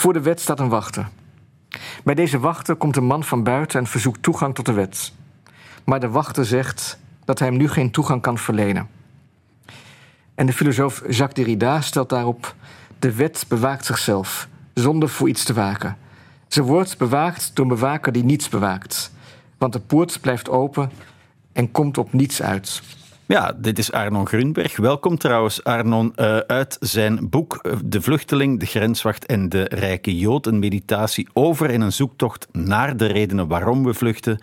Voor de wet staat een wachter. Bij deze wachter komt een man van buiten en verzoekt toegang tot de wet. Maar de wachter zegt dat hij hem nu geen toegang kan verlenen. En de filosoof Jacques Derrida stelt daarop: de wet bewaakt zichzelf, zonder voor iets te waken. Ze wordt bewaakt door een bewaker die niets bewaakt. Want de poort blijft open en komt op niets uit. Ja, dit is Arnon Grunberg. Welkom trouwens, Arnon, uh, uit zijn boek eh, De Vluchteling, de Grenswacht en de Rijke Jood. Een meditatie over en een zoektocht naar de redenen waarom we vluchten.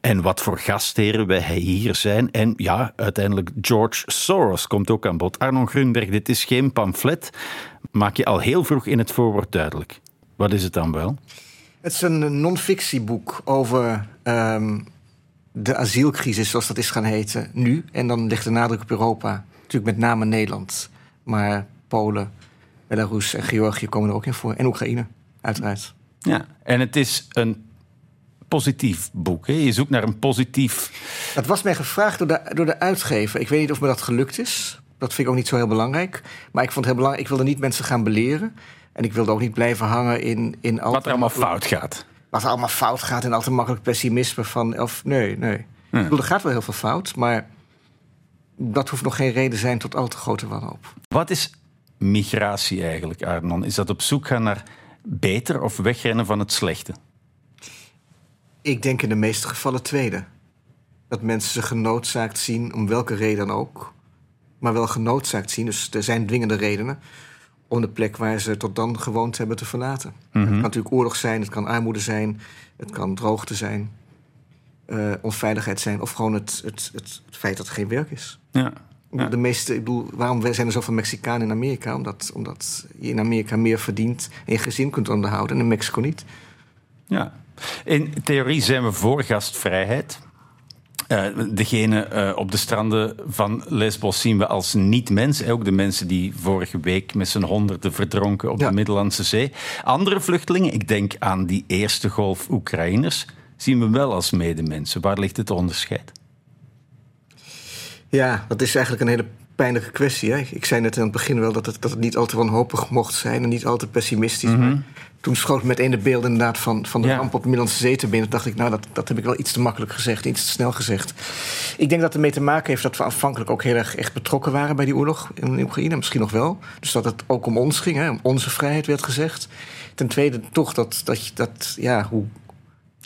En wat voor gastheren wij hier zijn. En ja, uiteindelijk George Soros komt ook aan bod. Arnon Grunberg, dit is geen pamflet. Maak je al heel vroeg in het voorwoord duidelijk. Wat is het dan wel? Het is een non-fictieboek over um, de asielcrisis, zoals dat is gaan heten, nu. En dan ligt de nadruk op Europa. Natuurlijk met name Nederland. Maar Polen, Belarus en Georgië komen er ook in voor. En Oekraïne, uiteraard. Ja, en het is een positief boek. Hè? Je zoekt naar een positief. Dat was mij gevraagd door de, door de uitgever. Ik weet niet of me dat gelukt is. Dat vind ik ook niet zo heel belangrijk. Maar ik vond het heel belangrijk. Ik wilde niet mensen gaan beleren. En ik wilde ook niet blijven hangen in. in Wat er allemaal fout gaat. Wat er allemaal fout gaat en altijd makkelijk pessimisme van. Of nee, nee. Ik bedoel, er gaat wel heel veel fout, maar dat hoeft nog geen reden zijn tot al te grote wanhoop. Wat is migratie eigenlijk, Arnon? Is dat op zoek gaan naar beter of wegrennen van het slechte? Ik denk in de meeste gevallen tweede. Dat mensen zich genoodzaakt zien, om welke reden dan ook, maar wel genoodzaakt zien. Dus er zijn dwingende redenen om de plek waar ze tot dan gewoond hebben te verlaten. Het kan natuurlijk oorlog zijn, het kan armoede zijn, het kan droogte zijn, uh, onveiligheid zijn, of gewoon het, het, het, het, feit dat er geen werk is. Ja. De meeste, ik bedoel, waarom zijn er zoveel Mexicanen in Amerika? Omdat, omdat je in Amerika meer verdient en je gezin kunt onderhouden en in Mexico niet. Ja. In theorie zijn we voor gastvrijheid. Uh, degene uh, op de stranden van Lesbos zien we als niet-mens. Ook de mensen die vorige week met z'n honderden verdronken op ja. de Middellandse Zee. Andere vluchtelingen, ik denk aan die eerste golf Oekraïners, zien we wel als medemensen. Waar ligt het onderscheid? Ja, dat is eigenlijk een hele pijnlijke kwestie. Hè? Ik zei net aan het begin wel dat het, dat het niet al te wanhopig mocht zijn en niet al te pessimistisch. Mm -hmm. Toen schoot meteen de beelden inderdaad van, van de ja. ramp op de Middellandse Zee te binnen. Toen dacht ik, nou, dat, dat heb ik wel iets te makkelijk gezegd, iets te snel gezegd. Ik denk dat het ermee te maken heeft dat we afhankelijk ook heel erg echt betrokken waren bij die oorlog in Oekraïne. Misschien nog wel. Dus dat het ook om ons ging, hè, om onze vrijheid werd gezegd. Ten tweede toch dat, dat, dat ja, hoe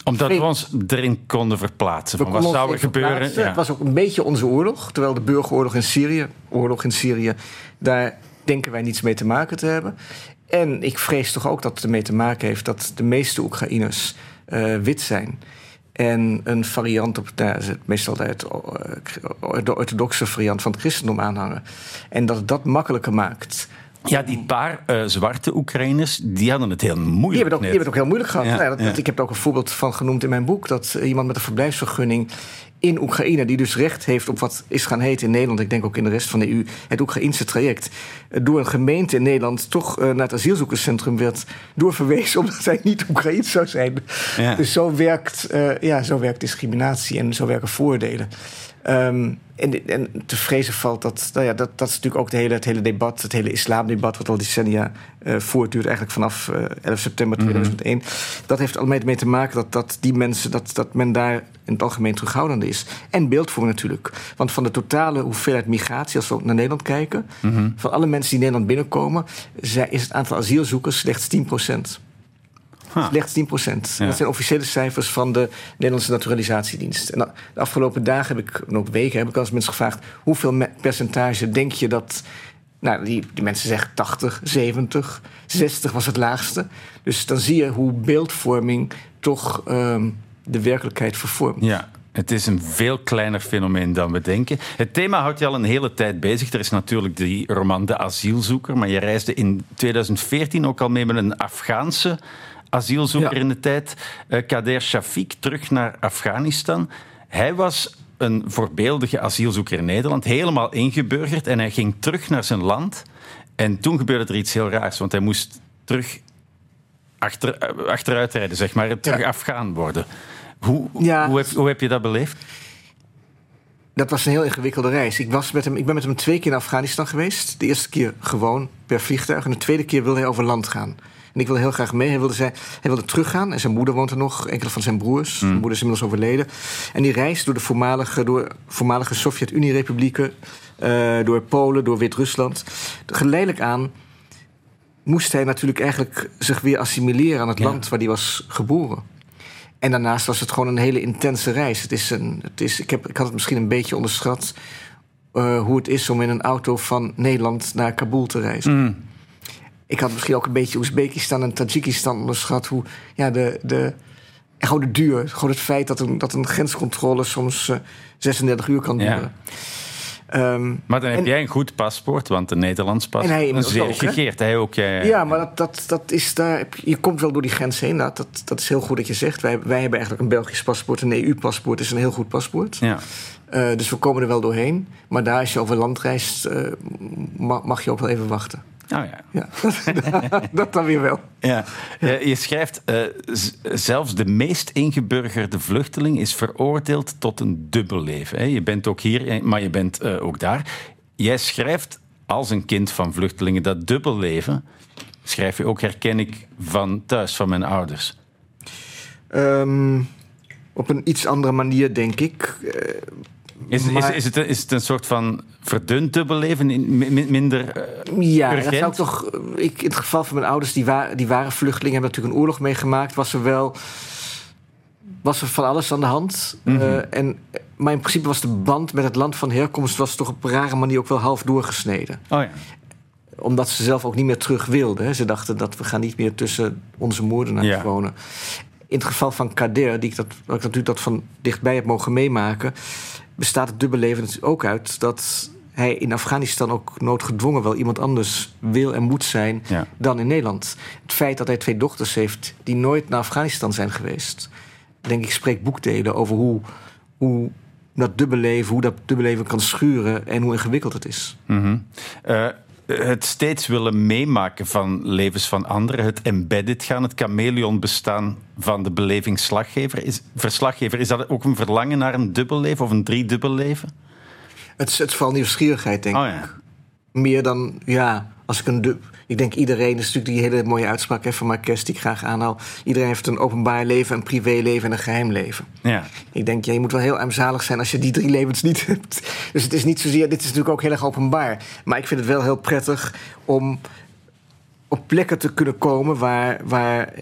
omdat we ons erin konden verplaatsen. Van wat zou er gebeuren? Ja. Het was ook een beetje onze oorlog. Terwijl de burgeroorlog in Syrië, oorlog in Syrië, daar denken wij niets mee te maken te hebben. En ik vrees toch ook dat het ermee te maken heeft dat de meeste Oekraïners uh, wit zijn. En een variant op, nou, meestal de, de orthodoxe variant van het christendom aanhangen. En dat het dat makkelijker maakt ja, die paar uh, zwarte Oekraïners, die hadden het heel moeilijk. Die hebben het ook, die hebben het ook heel moeilijk gehad. Ja, dat, Ik heb er ook een voorbeeld van genoemd in mijn boek. Dat iemand met een verblijfsvergunning in Oekraïne, die dus recht heeft op wat is gaan heten in Nederland, ik denk ook in de rest van de EU, het Oekraïnse traject, door een gemeente in Nederland toch naar het asielzoekerscentrum werd doorverwezen omdat hij niet Oekraïens zou zijn. Ja. Dus zo werkt, uh, ja, zo werkt discriminatie en zo werken voordelen. Um, en, en, te vrezen valt dat, nou ja, dat, dat is natuurlijk ook de hele, het hele debat, het hele islamdebat, wat al decennia uh, voortduurt, eigenlijk vanaf uh, 11 september 2001. Mm -hmm. Dat heeft allemaal mee te maken dat, dat die mensen, dat, dat men daar in het algemeen terughoudende is. En beeldvorming natuurlijk. Want van de totale hoeveelheid migratie, als we naar Nederland kijken, mm -hmm. van alle mensen die Nederland binnenkomen, is het aantal asielzoekers slechts 10 procent. Huh. Slechts 10 procent. Ja. Dat zijn officiële cijfers van de Nederlandse Naturalisatiedienst. En de afgelopen dagen heb ik, en ook weken, heb ik als mensen gevraagd: hoeveel percentage denk je dat. Nou, die, die mensen zeggen 80, 70, 60 was het laagste. Dus dan zie je hoe beeldvorming toch um, de werkelijkheid vervormt. Ja. Het is een veel kleiner fenomeen dan we denken. Het thema houdt je al een hele tijd bezig. Er is natuurlijk die roman De Asielzoeker, maar je reisde in 2014 ook al mee met een Afghaanse asielzoeker ja. in de tijd, uh, Kader Shafiq, terug naar Afghanistan. Hij was een voorbeeldige asielzoeker in Nederland, helemaal ingeburgerd en hij ging terug naar zijn land. En toen gebeurde er iets heel raars, want hij moest terug achter, eh, achteruit rijden, zeg maar, terug ja. Afghaan worden. Hoe, ja. hoe, heb, hoe heb je dat beleefd? Dat was een heel ingewikkelde reis. Ik, was met hem, ik ben met hem twee keer naar Afghanistan geweest. De eerste keer gewoon per vliegtuig. En de tweede keer wilde hij over land gaan. En ik wilde heel graag mee. Hij wilde, hij wilde teruggaan. En zijn moeder woont er nog. Enkele van zijn broers. Hmm. Zijn moeder is inmiddels overleden. En die reist door de voormalige, door voormalige Sovjet-Unie-republieken. Uh, door Polen, door Wit-Rusland. Geleidelijk aan moest hij natuurlijk eigenlijk zich weer assimileren aan het Ja. land waar hij was geboren. En daarnaast was het gewoon een hele intense reis. Het is een, het is, ik, heb, ik had het misschien een beetje onderschat eh, hoe het is om in een auto van Nederland naar Kabul te reizen. Mm. Ik had misschien ook een beetje Oezbekistan en Tajikistan onderschat. Hoe ja, de, de, gewoon de duur. Gewoon het feit dat een, dat een grenscontrole soms eh, 36 uur kan Ja. duren. Ehm, Maar dan heb En- jij een goed paspoort, want een Nederlands paspoort. hij Een zeer gegeerd. Hij ook. jij- Ja, maar dat, dat, dat is daar, je komt wel door die grens heen. Nou, dat, dat is heel goed dat je zegt. Wij, wij hebben eigenlijk een Belgisch paspoort. Een EU-paspoort is een heel goed paspoort. Ja. Eh, dus we komen er wel doorheen. Maar daar, als je over land reist, eh, ma- mag je ook wel even wachten. Oh ja. Ja, dat dan weer wel. Ja. Je schrijft, eh, zelfs de meest ingeburgerde vluchteling is veroordeeld tot een dubbel leven. hè. Je bent ook hier, eh, maar je bent eh, ook daar. Jij schrijft als een kind van vluchtelingen dat dubbel leven. Schrijf je ook, herken ik van thuis, van mijn ouders. Ehm, op een iets andere manier, denk ik. Eh, Is, is, Maar- is, het, een- is het een soort van verdund dubbelleven? Mi- minder. eh, Ja, dat zou ik toch. Ik, in het geval van mijn ouders, die, wa die waren vluchtelingen, hebben natuurlijk een oorlog meegemaakt. Was er wel. Was er van alles aan de hand. Eh, en, maar in principe was de band met het land van herkomst was toch op een rare manier ook wel half doorgesneden. Oh ja. Omdat ze zelf ook niet meer terug wilden. Hè. Ze dachten dat we gaan niet meer tussen onze moordenaars Ja. wonen. In het geval van Kader, die ik dat, ik natuurlijk dat van dichtbij heb mogen meemaken, bestaat het dubbelleven natuurlijk ook uit dat hij in Afghanistan ook noodgedwongen wel iemand anders wil en moet zijn Ja. dan in Nederland. Het feit dat hij twee dochters heeft die nooit naar Afghanistan zijn geweest, denk ik, spreekt boekdelen over hoe, hoe dat dubbelleven, hoe dat dubbelleven kan schuren en hoe ingewikkeld het is. Mhm. Eh, het steeds willen meemaken van levens van anderen, het embedded gaan, het chameleon bestaan van de belevingsslaggever. Is, verslaggever, is dat ook een verlangen naar een dubbelleven of een driedubbelleven? Het is, het is vooral nieuwsgierigheid, denk Oh ik. ja. Meer dan, ja, als ik een... du- Ik denk iedereen, dat is natuurlijk die hele mooie uitspraak hè, van Marques die ik graag aanhaal. Iedereen heeft een openbaar leven, een privéleven en een geheim leven. Ja. Ik denk, ja, je moet wel heel armzalig zijn als je die drie levens niet hebt. Dus het is niet zozeer, dit is natuurlijk ook heel erg openbaar. Maar ik vind het wel heel prettig om op plekken te kunnen komen waar, waar,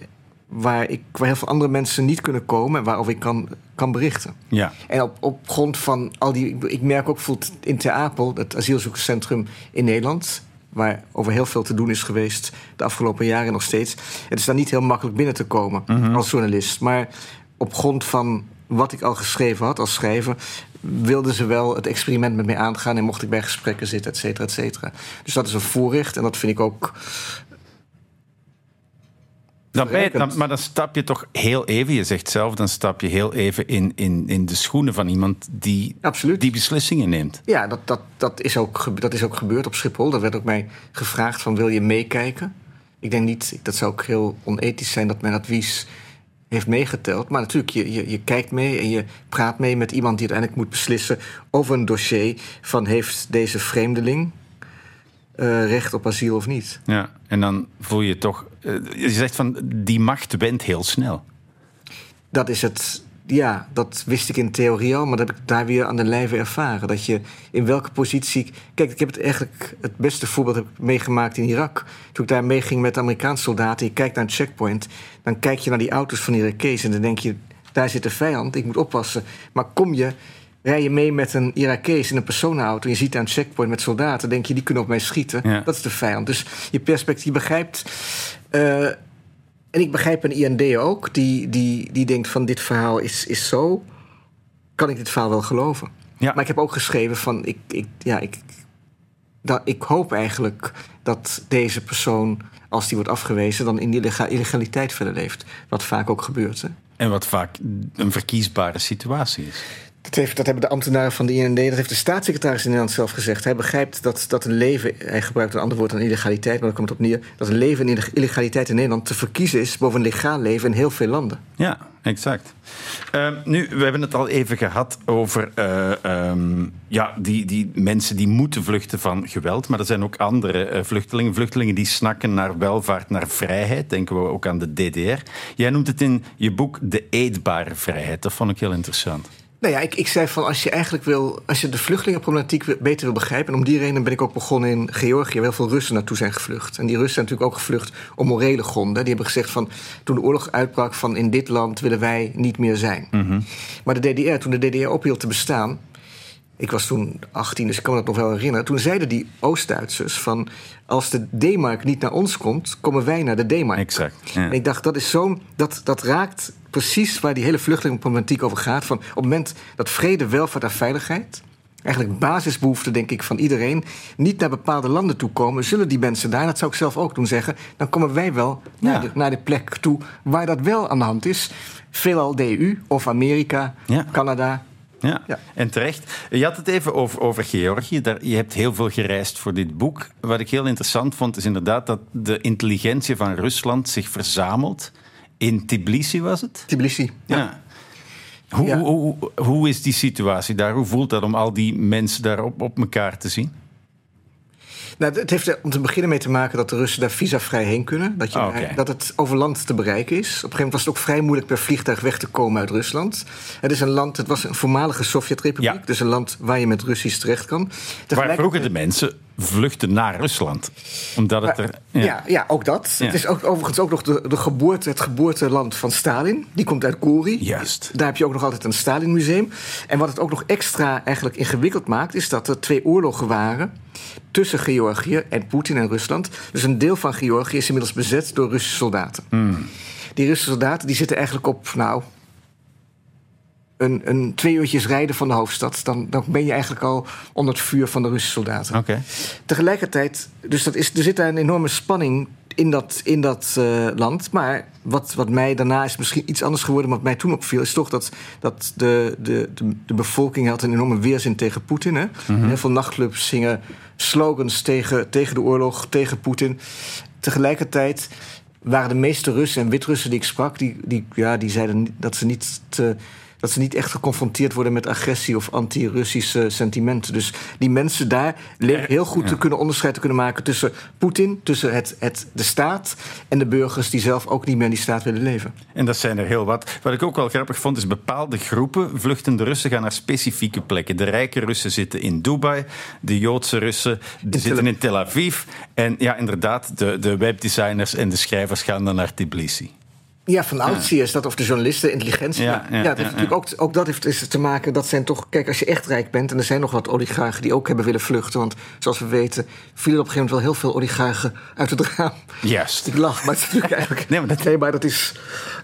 waar, ik, waar heel veel andere mensen niet kunnen komen en waarover ik kan, kan berichten. ja. En op, op grond van al die. Ik, ik merk ook bijvoorbeeld in Ter Apel, het asielzoekerscentrum in Nederland. Waar over heel veel te doen is geweest de afgelopen jaren nog steeds. Het is daar niet heel makkelijk binnen te komen als journalist. Maar op grond van wat ik al geschreven had als schrijver. wilden ze wel het experiment met mij aangaan. en mocht ik bij gesprekken zitten, et cetera, et cetera. Dus dat is een voorrecht en dat vind ik ook. Dan ben dan, maar dan stap je toch heel even, je zegt zelf, dan stap je heel even in, in, in de schoenen van iemand die Absoluut. die beslissingen neemt. Ja, dat, dat, dat, is ook, dat is ook gebeurd op Schiphol. Dat werd ook mij gevraagd van wil je meekijken? Ik denk niet, dat zou ook heel onethisch zijn dat mijn advies heeft meegeteld. Maar natuurlijk, je, je, je kijkt mee en je praat mee met iemand die uiteindelijk moet beslissen over een dossier van heeft deze vreemdeling eh, recht op asiel of niet. Ja. En dan voel je toch, eh, je zegt van die macht went heel snel. Dat is het. Ja, dat wist ik in theorie al, maar dat heb ik daar weer aan de lijve ervaren. Dat je in welke positie. Kijk, ik heb het eigenlijk. Het beste voorbeeld heb ik meegemaakt in Irak. Toen ik daar meeging met Amerikaanse soldaten. Je kijkt naar een checkpoint. Dan kijk je naar die auto's van Irakees. En dan denk je: daar zit de vijand, ik moet oppassen. Maar kom je. Rij je mee met een Irakees in een personenauto en je ziet daar een checkpoint met soldaten, denk je, die kunnen op mij schieten. Ja. Dat is de vijand. Dus je perspectief begrijpt. eh, en ik begrijp een IND ook, die, die, die denkt van dit verhaal is, is zo. Kan ik dit verhaal wel geloven? Ja. Maar ik heb ook geschreven van, ik, ik, ja, ik, dat, ik hoop eigenlijk dat deze persoon, als die wordt afgewezen, dan in illega- illegaliteit verder leeft. Wat vaak ook gebeurt. Hè? En wat vaak een verkiesbare situatie is. Dat, heeft, dat hebben de ambtenaren van de IND, dat heeft de staatssecretaris in Nederland zelf gezegd. Hij begrijpt dat, dat een leven, hij gebruikt een ander woord dan illegaliteit, maar daar komt het op neer, dat een leven in illegaliteit in Nederland te verkiezen is boven een legaal leven in heel veel landen. Ja, exact. Uh, nu, we hebben het al even gehad over uh, um, ja, die, die mensen die moeten vluchten van geweld, maar er zijn ook andere uh, vluchtelingen, vluchtelingen die snakken naar welvaart, naar vrijheid. Denken we ook aan de DDR. Jij noemt het in je boek de eetbare vrijheid. Dat vond ik heel interessant. Nou ja, ik, ik zei van als je eigenlijk wil, als je de vluchtelingenproblematiek beter wil begrijpen, en om die reden ben ik ook begonnen in Georgië, waar heel veel Russen naartoe zijn gevlucht. En die Russen zijn natuurlijk ook gevlucht om morele gronden. Die hebben gezegd van toen de oorlog uitbrak van in dit land willen wij niet meer zijn. Mhm. Maar de DDR, toen de DDR ophield te bestaan, ik was toen 18, dus ik kan me dat nog wel herinneren. Toen zeiden die Oost-Duitsers van... als de D-mark niet naar ons komt, komen wij naar de D-mark. Exact. En ik dacht, dat is zo'n... Dat, dat raakt precies waar die hele vluchtelingenproblematiek over gaat. Van op het moment dat vrede, welvaart en veiligheid... eigenlijk basisbehoeften, denk ik, van iedereen... niet naar bepaalde landen toe komen... zullen die mensen daar, dat zou ik zelf ook doen zeggen... dan komen wij wel Ja. naar, de, naar de plek toe waar dat wel aan de hand is. Veelal de EU of Amerika, Ja. Canada... Ja. Ja. en terecht. Je had het even over, over Georgië. Daar, je hebt heel veel gereisd voor dit boek. Wat ik heel interessant vond, is inderdaad dat de intelligentie van Rusland zich verzamelt. In Tbilisi was het? Tbilisi. Ja. Hoe, Ja. Hoe, hoe, hoe is die situatie daar? Hoe voelt dat om al die mensen daar op, op elkaar te zien? Nou, het heeft er om te beginnen mee te maken dat de Russen daar visavrij heen kunnen. Dat, je Ah, dat het over land te bereiken is. Op een gegeven moment was het ook vrij moeilijk per vliegtuig weg te komen uit Rusland. Het is een land, het was een voormalige Sovjetrepubliek. Ja. Dus een land waar je met Russisch terecht kan. Waar Tegelijkertijd- vroeger de mensen vluchten naar Rusland. Omdat het er... Ja. Ja, ook dat. Ja. Het is ook, overigens ook nog de, de geboorte, het geboorteland van Stalin. Die komt uit Gori. Juist. Daar heb je ook nog altijd een Stalin-museum. En wat het ook nog extra eigenlijk ingewikkeld maakt... is dat er twee oorlogen waren tussen Georgië en Poetin en Rusland. Dus een deel van Georgië is inmiddels bezet door Russische soldaten. Die Russische soldaten die zitten eigenlijk op... nou een, een twee uurtjes rijden van de hoofdstad. Dan, dan ben je eigenlijk al onder het vuur van de Russische soldaten. Oké. Tegelijkertijd, dus dat is, er zit daar een enorme spanning in dat, in dat eh, land. Maar wat, wat mij daarna is misschien iets anders geworden, wat mij toen opviel, is toch dat, dat de, de, de, de bevolking had een enorme weerzin tegen Poetin. Hè? Heel veel nachtclubs zingen slogans tegen, tegen de oorlog, tegen Poetin. Tegelijkertijd waren de meeste Russen en Wit-Russen die ik sprak, die, die, ja, die zeiden dat ze niet te, dat ze niet echt geconfronteerd worden met agressie of anti-Russische sentimenten. Dus die mensen daar leken heel goed te kunnen onderscheid te kunnen maken tussen Poetin, tussen het, het, de staat en de burgers die zelf ook niet meer in die staat willen leven. En dat zijn er heel wat. Wat ik ook wel grappig vond, is bepaalde groepen vluchtende Russen gaan naar specifieke plekken. De rijke Russen zitten in Dubai, de Joodse Russen zitten in Tel Aviv. En ja, inderdaad, de, de webdesigners en de schrijvers gaan dan naar Tbilisi. Ja, van oudsher is dat, of de journalisten, intelligentie. Ja, Ja, dat heeft natuurlijk Ook, ook dat heeft is te maken, dat zijn toch... Kijk, als je echt rijk bent, en er zijn nog wat oligarchen die ook hebben willen vluchten... want zoals we weten, vielen op een gegeven moment wel heel veel oligarchen uit het raam. Juist. Ik lach, maar het is natuurlijk eigenlijk... Nee, maar dat- nee, maar dat is...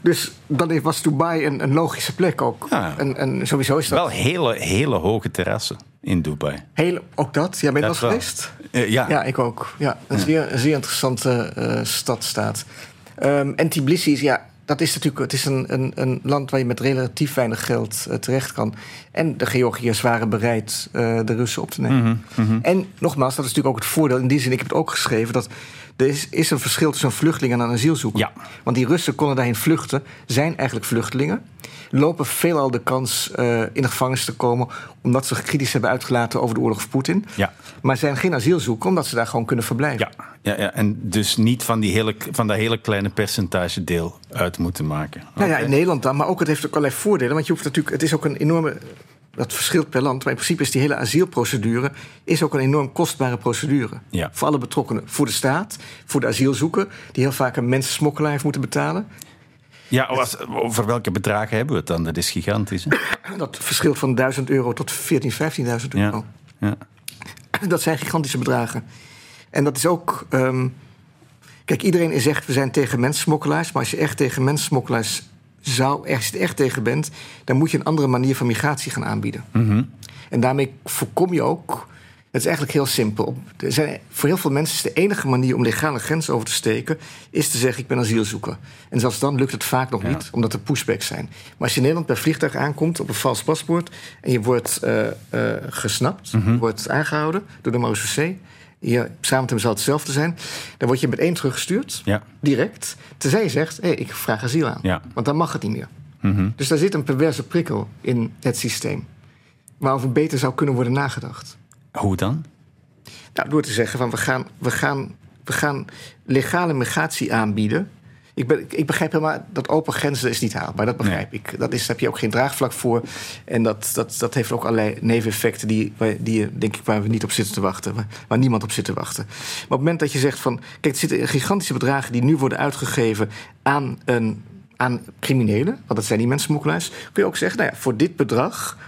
Dus dan was Dubai een, een logische plek ook. Ja. En, en sowieso is dat... Wel hele, hele hoge terrassen in Dubai. Heel, ook dat? Ja, ben je Dat wel wel. geweest? Eh, ja. Ja, ik ook. Ja, een, Zeer, een zeer interessante eh, stad staat. Ehm, en Tbilisi is, ja, dat is natuurlijk het is een, een, een land waar je met relatief weinig geld eh, terecht kan. En de Georgiërs waren bereid eh, de Russen op te nemen. Mhm, En nogmaals, dat is natuurlijk ook het voordeel. In die zin, ik heb het ook geschreven, dat er is, is een verschil tussen een vluchteling en een asielzoeker. Ja. Want die Russen konden daarheen vluchten, zijn eigenlijk vluchtelingen. Lopen veelal de kans eh, in de gevangenis te komen... omdat ze kritisch hebben uitgelaten over de oorlog van Poetin. Ja. Maar zijn geen asielzoeker, omdat ze daar gewoon kunnen verblijven. Ja, ja, ja, en dus niet van, die hele, van dat hele kleine percentage deel uit moeten maken. Nou ja, in Nederland dan. Maar ook het heeft ook allerlei voordelen. Want je hoeft natuurlijk, het is ook een enorme. Dat verschilt per land. Maar in principe is die hele asielprocedure is ook een enorm kostbare procedure. Ja. Voor alle betrokkenen. Voor de staat, voor de asielzoeker, die heel vaak een mensensmokkelaar heeft moeten betalen. Ja, over welke bedragen hebben we het dan? Dat is gigantisch. Hè? Dat verschilt van 1000 euro tot 14.000, 15.000 euro. Ja, ja. Dat zijn gigantische bedragen. En dat is ook. ehm, kijk, iedereen zegt we zijn tegen mensensmokkelaars. Maar als je echt tegen mensensmokkelaars zou, als je het echt tegen bent, dan moet je een andere manier van migratie gaan aanbieden. En daarmee voorkom je ook. Het is eigenlijk heel simpel. Er zijn, voor heel veel mensen is de enige manier om legale grens over te steken... is te zeggen, ik ben asielzoeker. En zelfs dan lukt het vaak nog niet, omdat er pushbacks zijn. Maar als je in Nederland bij vliegtuig aankomt op een vals paspoort... en je wordt uh, uh, gesnapt, mm wordt aangehouden door de marechaussee... je samen met hem zal hetzelfde zijn... dan word je meteen teruggestuurd, ja. direct... tenzij je zegt, hey, ik vraag asiel aan. Ja. Want dan mag het niet meer. -hmm. Dus daar zit een perverse prikkel in het systeem... waarover beter zou kunnen worden nagedacht. Hoe dan? Nou, door te zeggen van we gaan, we gaan, we gaan legale migratie aanbieden. Ik, ben, ik begrijp helemaal dat open grenzen is niet haalbaar. Dat begrijp ik. Dat is, daar heb je ook geen draagvlak voor. En dat, dat, dat heeft ook allerlei neveneffecten die, die, denk ik, waar we niet op zitten te wachten. Waar, waar niemand op zit te wachten. Maar op het moment dat je zegt van... Kijk, er zitten gigantische bedragen die nu worden uitgegeven aan een aan criminelen, want dat zijn die mensensmokkelaars, kun je ook zeggen, nou ja, voor dit bedrag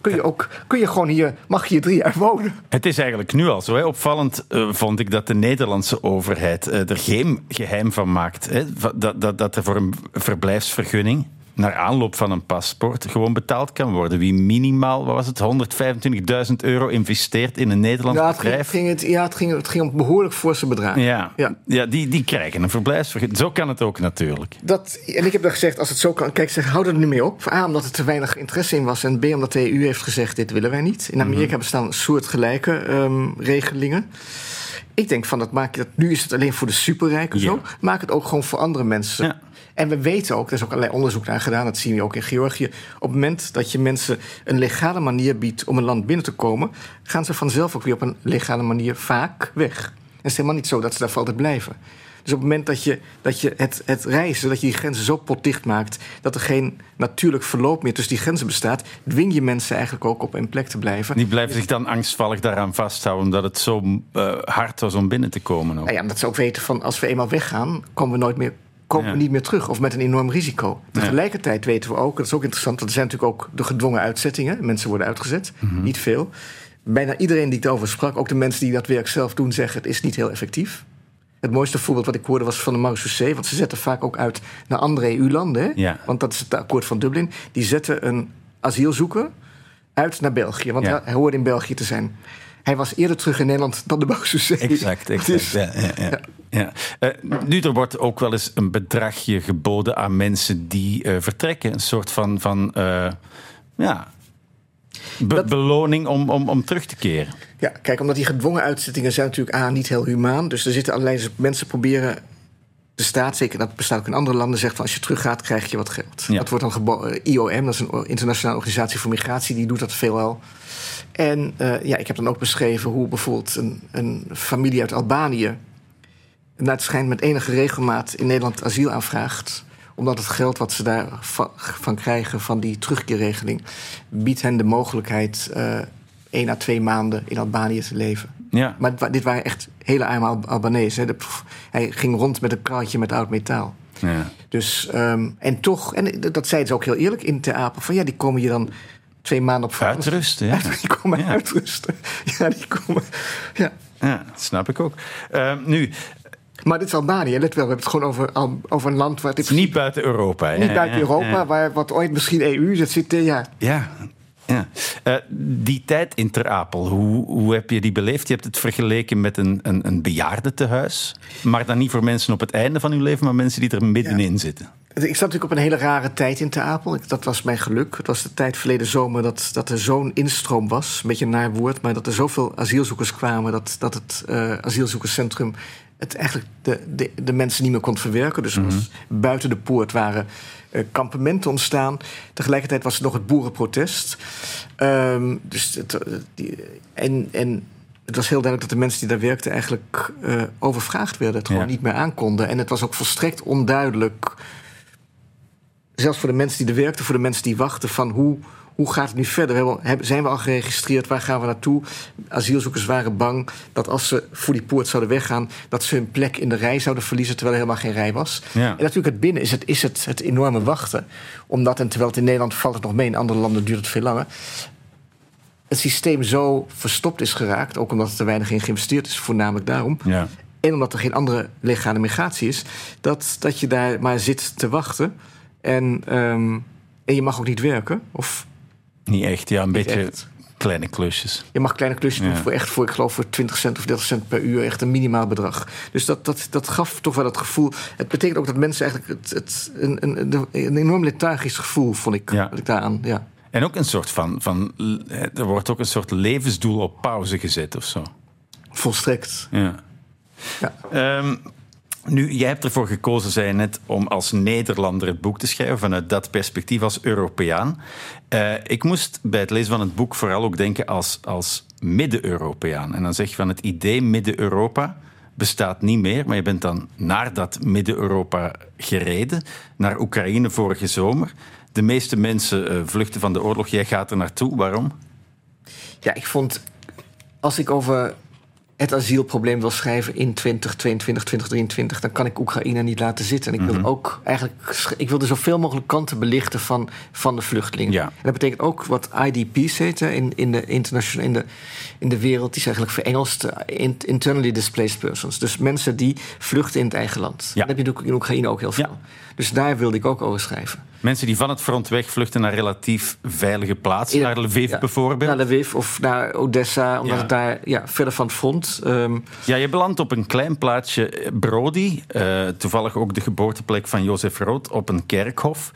kun je, ook, kun je gewoon hier, mag je drie jaar wonen. Het is eigenlijk nu al zo. Hè. Opvallend uh, vond ik dat de Nederlandse overheid uh, er geen geheim van maakt. Hè. Dat, dat, dat er voor een verblijfsvergunning naar aanloop van een paspoort gewoon betaald kan worden. Wie minimaal, wat was het, 125.000 euro investeert in een Nederlands ja, bedrijf. Ging het, ja, het ging, het ging om behoorlijk forse bedragen. Ja, ja. ja die, die krijgen een verblijfsvergunning. Zo kan het ook natuurlijk. Dat, en ik heb dan gezegd, als het zo kan, kijk, zeg, hou er nu mee op. A, omdat er te weinig interesse in was. En B, omdat de EU heeft gezegd, dit willen wij niet. In Amerika mm -hmm. bestaan soortgelijke um, regelingen. Ik denk van, dat maak je dat, nu is het alleen voor de superrijken ja. zo. Maak het ook gewoon voor andere mensen. Ja. En we weten ook, er is ook allerlei onderzoek naar gedaan, dat zien we ook in Georgië. Op het moment dat je mensen een legale manier biedt om een land binnen te komen, gaan ze vanzelf ook weer op een legale manier vaak weg. En het is helemaal niet zo dat ze daar altijd blijven. Dus op het moment dat je, dat je het, het reizen, dat je die grenzen zo potdicht maakt, dat er geen natuurlijk verloop meer tussen die grenzen bestaat, dwing je mensen eigenlijk ook op een plek te blijven. Die blijven zich dan angstvallig daaraan vasthouden, omdat het zo uh, hard was om binnen te komen. Ook. Nou ja, omdat ze ook weten van als we eenmaal weggaan, komen we nooit meer komen ja. we niet meer terug of met een enorm risico. Tegelijkertijd weten we ook, dat is ook interessant, dat er zijn natuurlijk ook de gedwongen uitzettingen. Mensen worden uitgezet, mm -hmm. niet veel. Bijna iedereen die het over sprak, ook de mensen die dat werk zelf doen, zeggen het is niet heel effectief. Het mooiste voorbeeld wat ik hoorde was van de Marseillais, want ze zetten vaak ook uit naar andere EU-landen. Ja. Want dat is het akkoord van Dublin. Die zetten een asielzoeker uit naar België, want ja. hij hoorde in België te zijn. Hij was eerder terug in Nederland dan de Marseillais. Exact, exact. Dus, ja, ja, ja. Uh, nu, er wordt ook wel eens een bedragje geboden aan mensen die uh, vertrekken. Een soort van, van uh, ja, be dat... beloning om, om, om terug te keren. Ja, kijk, omdat die gedwongen uitzettingen zijn natuurlijk A, niet heel humaan. Dus er zitten allerlei mensen proberen de staat, zeker dat bestaat ook in andere landen, zegt van als je teruggaat, krijg je wat geld. Ja. Dat wordt dan geboden. IOM, dat is een internationale organisatie voor migratie, die doet dat veelal. En uh, ja, ik heb dan ook beschreven hoe bijvoorbeeld een, een familie uit Albanië naar het schijnt met enige regelmaat in Nederland asiel aanvraagt omdat het geld wat ze daarvan krijgen van die terugkeerregeling biedt hen de mogelijkheid uh, één à twee maanden in Albanië te leven. Ja. Maar dit waren echt hele arme Albanese. Hij ging rond met een kraatje met oud metaal. Ja. Dus, um, en toch, en dat zeiden ze ook heel eerlijk in Te Apel, van ja, die komen hier dan twee maanden op vakantie. Uitrusten, ja. Die komen ja. uitrusten. Ja, die komen, ja. Ja, dat snap ik ook. Uh, nu, maar dit is Albanië, let wel, we hebben het gewoon over, over een land waar... Dit niet buiten Europa. Niet buiten ja, Europa, ja. waar wat ooit misschien EU, dat zit, ja. Ja, ja. Uh, die tijd in Ter Apel, hoe, hoe heb je die beleefd? Je hebt het vergeleken met een, een, een bejaardentehuis. Maar dan niet voor mensen op het einde van hun leven, maar mensen die er middenin ja. zitten. Ik zat natuurlijk op een hele rare tijd in Ter Apel. Dat was mijn geluk. Het was de tijd verleden zomer dat, dat er zo'n instroom was. Een beetje een naar woord, maar dat er zoveel asielzoekers kwamen... dat, dat het uh, asielzoekerscentrum het eigenlijk de, de, de, mensen niet meer kon verwerken. Dus -hmm. buiten de poort waren uh, kampementen ontstaan. Tegelijkertijd was er nog het boerenprotest. Um, dus het, die, en, en het was heel duidelijk dat de mensen die daar werkten eigenlijk uh, overvraagd werden. Het gewoon ja. niet meer aankonden. En het was ook volstrekt onduidelijk. Zelfs voor de mensen die er werkten, voor de mensen die wachten, van hoe hoe gaat het nu verder? Zijn we al geregistreerd? Waar gaan we naartoe? Asielzoekers waren bang dat als ze voor die poort zouden weggaan, dat ze hun plek in de rij zouden verliezen, terwijl er helemaal geen rij was. Ja. En natuurlijk het binnen is het, is het, het enorme wachten. Omdat, en terwijl het in Nederland valt het nog mee, in andere landen duurt het veel langer het systeem zo verstopt is geraakt, ook omdat er te weinig in geïnvesteerd is, voornamelijk daarom. Ja. En omdat er geen andere legale migratie is, dat, dat je daar maar zit te wachten. En, um, en je mag ook niet werken. Of niet echt, ja, een beetje. kleine klusjes. Je mag kleine klusjes doen voor echt voor, ik geloof, voor 20 cent of 30 cent per uur. Echt een minimaal bedrag. Dus dat, dat, dat gaf toch wel het gevoel. Het betekent ook dat mensen eigenlijk het, het, een, een, een enorm lethargisch gevoel, vond ik, Ja. ik daaraan. Ja. En ook een soort van, van. Er wordt ook een soort levensdoel op pauze gezet of zo. Volstrekt. Ja. Ja. Ehm, nu, jij hebt ervoor gekozen, zei je net, om als Nederlander het boek te schrijven, vanuit dat perspectief als Europeaan. Eh, ik moest bij het lezen van het boek vooral ook denken als, als Midden-Europeaan. En dan zeg je van het idee Midden-Europa bestaat niet meer, maar je bent dan naar dat Midden-Europa gereden, naar Oekraïne vorige zomer. De meeste mensen eh, vluchten van de oorlog. Jij gaat er naartoe. Waarom? Ja, ik vond, als ik over het asielprobleem wil schrijven in 2022, 2023, dan kan ik Oekraïne niet laten zitten. En ik wil ook eigenlijk, ik wilde zoveel mogelijk kanten belichten van, van de vluchtelingen. Ja. En dat betekent ook wat IDP's heet hè, in, in, de, international, in, de, in de wereld, die is eigenlijk verengelst eh, in- internally displaced persons. Dus mensen die vluchten in het eigen land. Ja. Dat heb je natuurlijk in Oekraïne ook heel veel. Ja. Dus daar wilde ik ook over schrijven. Mensen die van het front wegvluchten naar relatief veilige plaatsen, naar Lviv Ja, bijvoorbeeld. Naar Lviv of naar Odessa, omdat Ja. het daar ja, verder van het front. ehm, Ja, je belandt op een klein plaatsje eh, Brody, eh, toevallig ook de geboorteplek van Jozef Rood, op een kerkhof.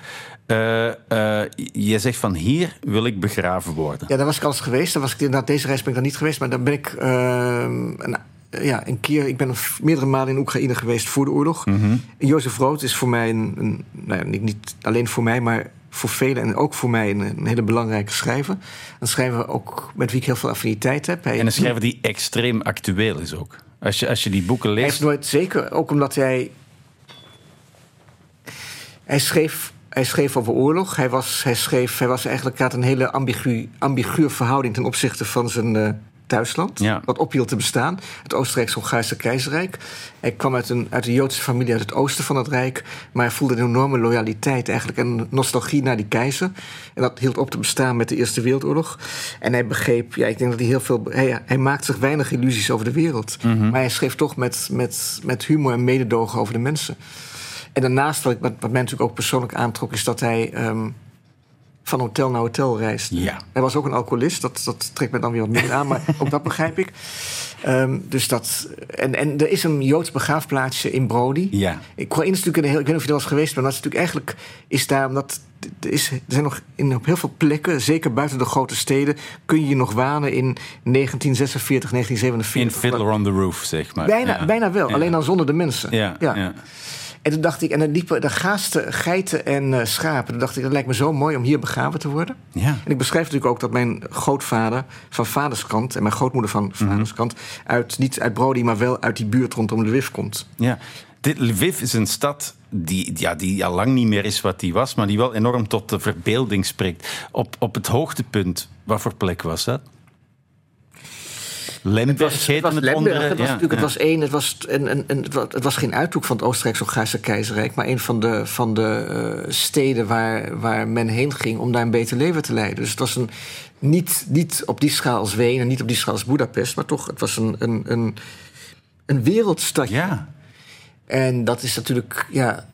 Eh, eh, je zegt van hier wil ik begraven worden. Ja, daar was ik al eens geweest. Daar was ik, inderdaad, deze reis ben ik dan niet geweest. Maar dan ben ik ehm, een, ja, een keer... Ik ben meerdere malen in Oekraïne geweest voor de oorlog. Mhm. En Jozef Rood is voor mij een... een nou ja, niet, niet alleen voor mij, maar voor velen... en ook voor mij een, een hele belangrijke schrijver. Een schrijver ook met wie ik heel veel affiniteit heb. Hij, En een schrijver die extreem actueel is ook. Als je, als je die boeken hij leest. heeft nooit... Zeker, ook omdat hij... Hij schreef... Hij schreef over oorlog. Hij was, hij schreef, hij was eigenlijk had een hele ambigu, ambiguur verhouding ten opzichte van zijn eh, thuisland. Ja. Wat ophield te bestaan. Het Oostenrijks-Hongaarse keizerrijk. Hij kwam uit een, uit een Joodse familie uit het oosten van het rijk. Maar hij voelde een enorme loyaliteit eigenlijk. En nostalgie naar die keizer. En dat hield op te bestaan met de Eerste Wereldoorlog. En hij begreep, ja, ik denk dat hij heel veel. Hij, hij maakte zich weinig illusies over de wereld. Maar hij schreef toch met, met, met humor en mededogen over de mensen. En daarnaast, wat, ik, wat, wat mij natuurlijk ook persoonlijk aantrok, is dat hij ehm, van hotel naar hotel reist. Ja. Hij was ook een alcoholist, dat, dat trekt me dan weer wat minder aan, maar ook dat begrijp ik. Ehm, dus dat, en, en er is een Joods begraafplaatsje in Brody. Ja. Oekraïne is natuurlijk een heel, ik weet niet of je er was geweest, maar dat is natuurlijk eigenlijk is daar omdat er, is, er zijn nog in op heel veel plekken, zeker buiten de grote steden, kun je nog wanen in 1946, In 1947. Fiddler on the Roof, zeg maar. Bijna, Ja. bijna wel, Ja. alleen dan zonder de mensen. Ja, ja. En toen dacht ik, en dan liepen de gaasten, geiten en eh, schapen. Toen dacht ik, dat lijkt me zo mooi om hier begraven te worden. Ja. En ik beschrijf natuurlijk ook dat mijn grootvader van vaderskant... en mijn grootmoeder van Mhm. vaderskant... Uit, niet uit Brody, maar wel uit die buurt rondom Lviv komt. Ja. Dit, Lviv is een stad die, ja, die al lang niet meer is wat die was, maar die wel enorm tot de verbeelding spreekt. Op, op het hoogtepunt, wat voor plek was dat? Lemberg Het was het Lemberg, het was, ja, natuurlijk, het was één, het was, een, een, een, het was- het was geen uithoek van het Oostenrijks-Hongaarse keizerrijk... maar een van de, van de eh, steden waar, waar men heen ging om daar een beter leven te leiden. Dus het was een, niet, niet op die schaal als Wenen, niet op die schaal als Budapest... maar toch, het was een, een, een, een wereldstadje. Ja, En dat is natuurlijk, ja.